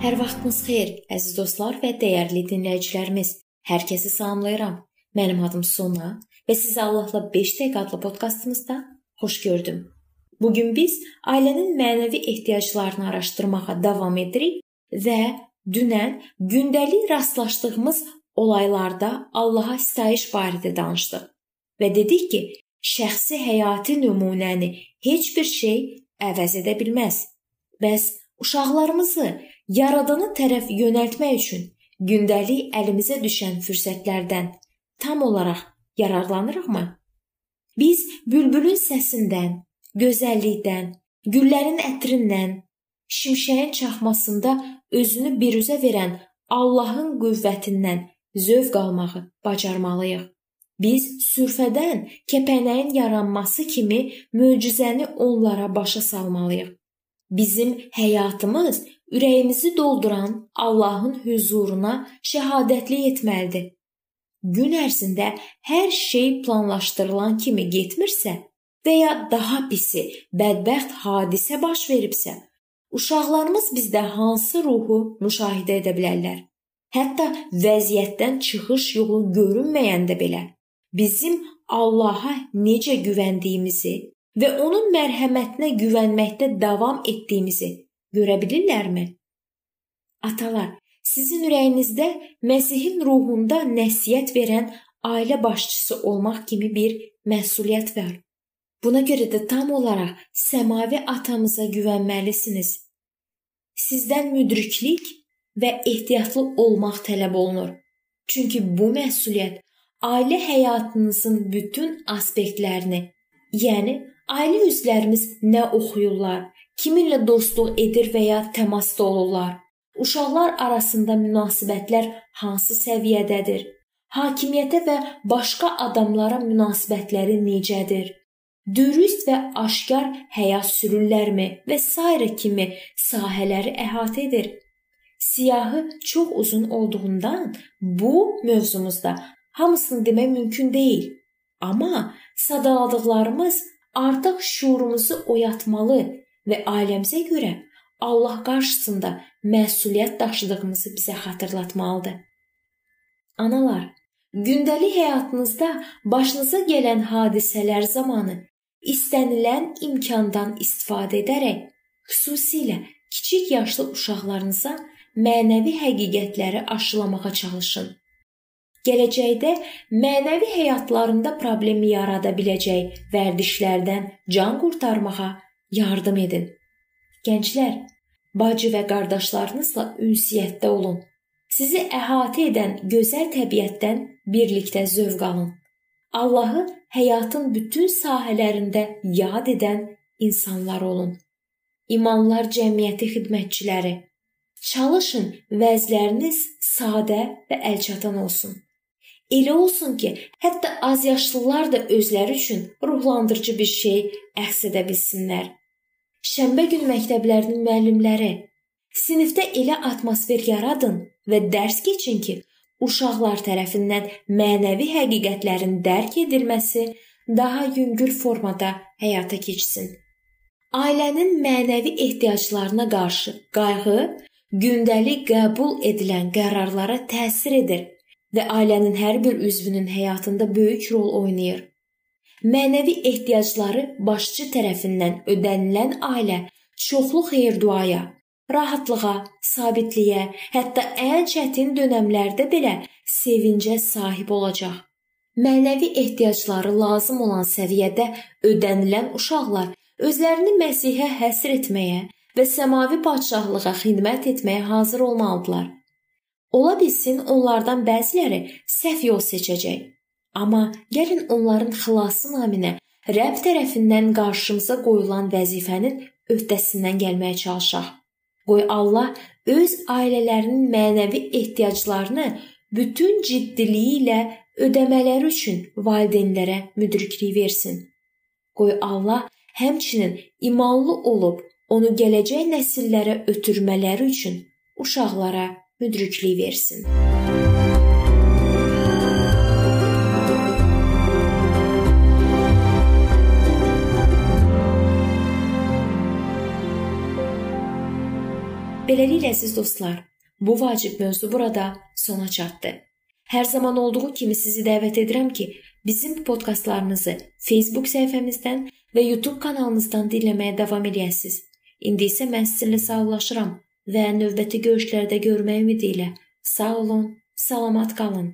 Sabahınız xeyir, əziz dostlar və dəyərli dinləyicilərimiz. Hər kəsi salamlayıram. Mənim adım Sona və sizi Allahla 5 dəqiqə adlı podkastımızda xoş gördüm. Bu gün biz ailənin mənəvi ehtiyaclarını araşdırmağa davam edirik və dünən gündəlik rastlaşdığımız olaylarda Allaha sitayiş barədə danışdıq və dedik ki, şəxsi həyati nümunəni heç bir şey əvəz edə bilməz. Bəs uşaqlarımızı yaradana tərəf yönəltmək üçün gündəlik əlimizə düşən fürsətlərdən tam olaraq yararlanırıqmı? Biz bülbülün səsindən, gözəllikdən, güllərin ətrindən, şimşəyin çaxmasında özünü biruzə verən Allahın qüvvətindən zövq almağı bacarmalıyıq. Biz sürfədən kəpənəyin yaranması kimi möcüzəni onlara başa salmalıyıq. Bizim həyatımız ürəyimizi dolduran Allahın huzuruna şəhadətli etməlidir. Gün ərzində hər şey planlaşdırılan kimi getmirsə və ya daha pisi, bədbəxt hadisə baş veribsə, uşaqlarımız bizdə hansı ruhu müşahidə edə bilərlər? Hətta vəziyyətdən çıxış yolu görünməyəndə belə bizim Allaha necə güvəndiyimizi və onun mərhəmətinə güvənməkdə davam etdiyimizi görə bilirlərmi? Atalar, sizin ürəyinizdə Məsihin ruhunda nəsihət verən ailə başçısı olmaq kimi bir məsuliyyət var. Buna görə də tam olaraq səmavi atamıza güvənməlisiniz. Sizdən müdriklik və ehtiyatlı olmaq tələb olunur. Çünki bu məsuliyyət ailə həyatınızın bütün aspektlərini, yəni Ailə üzvlərimiz nə oxuyurlar, kiminlə dostluq edir və ya təmasda olurlar? Uşaqlar arasında münasibətlər hansı səviyyədədir? Hakimiyyətə və başqa adamlara münasibətləri necədir? Dürüst və aşkar həyat sürürlərmi və s. kimi sahələri əhatə edir. Siyahı çox uzun olduğundan bu mövzumuzda hamısını demək mümkün deyil. Amma sadaladıqlarımız artıq şuurumuzu oyatmalı və ailəmizə görə Allah qarşısında məsuliyyət daşıdığımızı bizə xatırlatmalıdır. Analar, gündəlik həyatınızda başınıza gələn hadisələr zamanı istənilən imkandan istifadə edərək, xüsusilə kiçik yaşlı uşaqlarınıza mənəvi həqiqətləri aşılamağa çalışın. Gələcəkdə mənəvi həyatlarında problemi yarada biləcək vərdişlərdən can qurtarmağa yardım edin. Gənclər, bacı və qardaşlarınızla ünsiyyətdə olun. Sizi əhatə edən gözəl təbiətdən birlikdə zövq alın. Allahı həyatın bütün sahələrində yad edən insanlar olun. İmanlar cəmiyyəti xidmətçiləri, çalışın vəzləriniz sadə və əlçatan olsun. Elə olsun ki, hətta azyaşlılar da özləri üçün ruhlandırıcı bir şey əxs edə bilsinlər. Şənbə gün məktəblərinin müəllimləri sinifdə elə atmosfer yaradın və dərs keçin ki, uşaqlar tərəfindən mənəvi həqiqətlərin dərk edilməsi daha yüngül formada həyata keçsin. Ailənin mənəvi ehtiyaclarına qarşı qayğı gündəlik qəbul edilən qərarlara təsir edir və ailənin hər bir üzvünün həyatında böyük rol oynayır. Mənəvi ehtiyacları başçı tərəfindən ödənilən ailə çoxlu xeyir-duaya, rahatlığa, sabitliyə, hətta ən çətin dövrlərdə belə sevincə sahib olacaq. Mənəvi ehtiyacları lazım olan səviyyədə ödənilən uşaqlar özlərini Məsihə həsr etməyə və səmavi padşahlığa xidmət etməyə hazır olmalıdırlar. Ola bilsin onlardan bəziləri səhv yol seçəcək. Amma gəlin onların xilası naminə Rəbb tərəfindən qarşımıza qoyulan vəzifənin öhdəsindən gəlməyə çalışaq. Qoy Allah öz ailələrinin mənəvi ehtiyaclarını bütün ciddiliyi ilə ödəmələri üçün valideynlərə müdriklik versin. Qoy Allah həmçinin imanlı olub onu gələcək nəsillərə ötürmələri üçün uşaqlara müdriklik versin. Beləliklə əziz dostlar, Bu vacib mövzu burada sona çatdı. Hər zaman olduğu kimi sizi dəvət edirəm ki, bizim podkastlarımızı Facebook səhifəmizdən və YouTube kanalımızdan dinləməyə davam edəsiniz. İndi isə mən sizinlə sağollaşıram və növbəti görüşlərdə görmək ümidi ilə sağ olun, salamat qalın.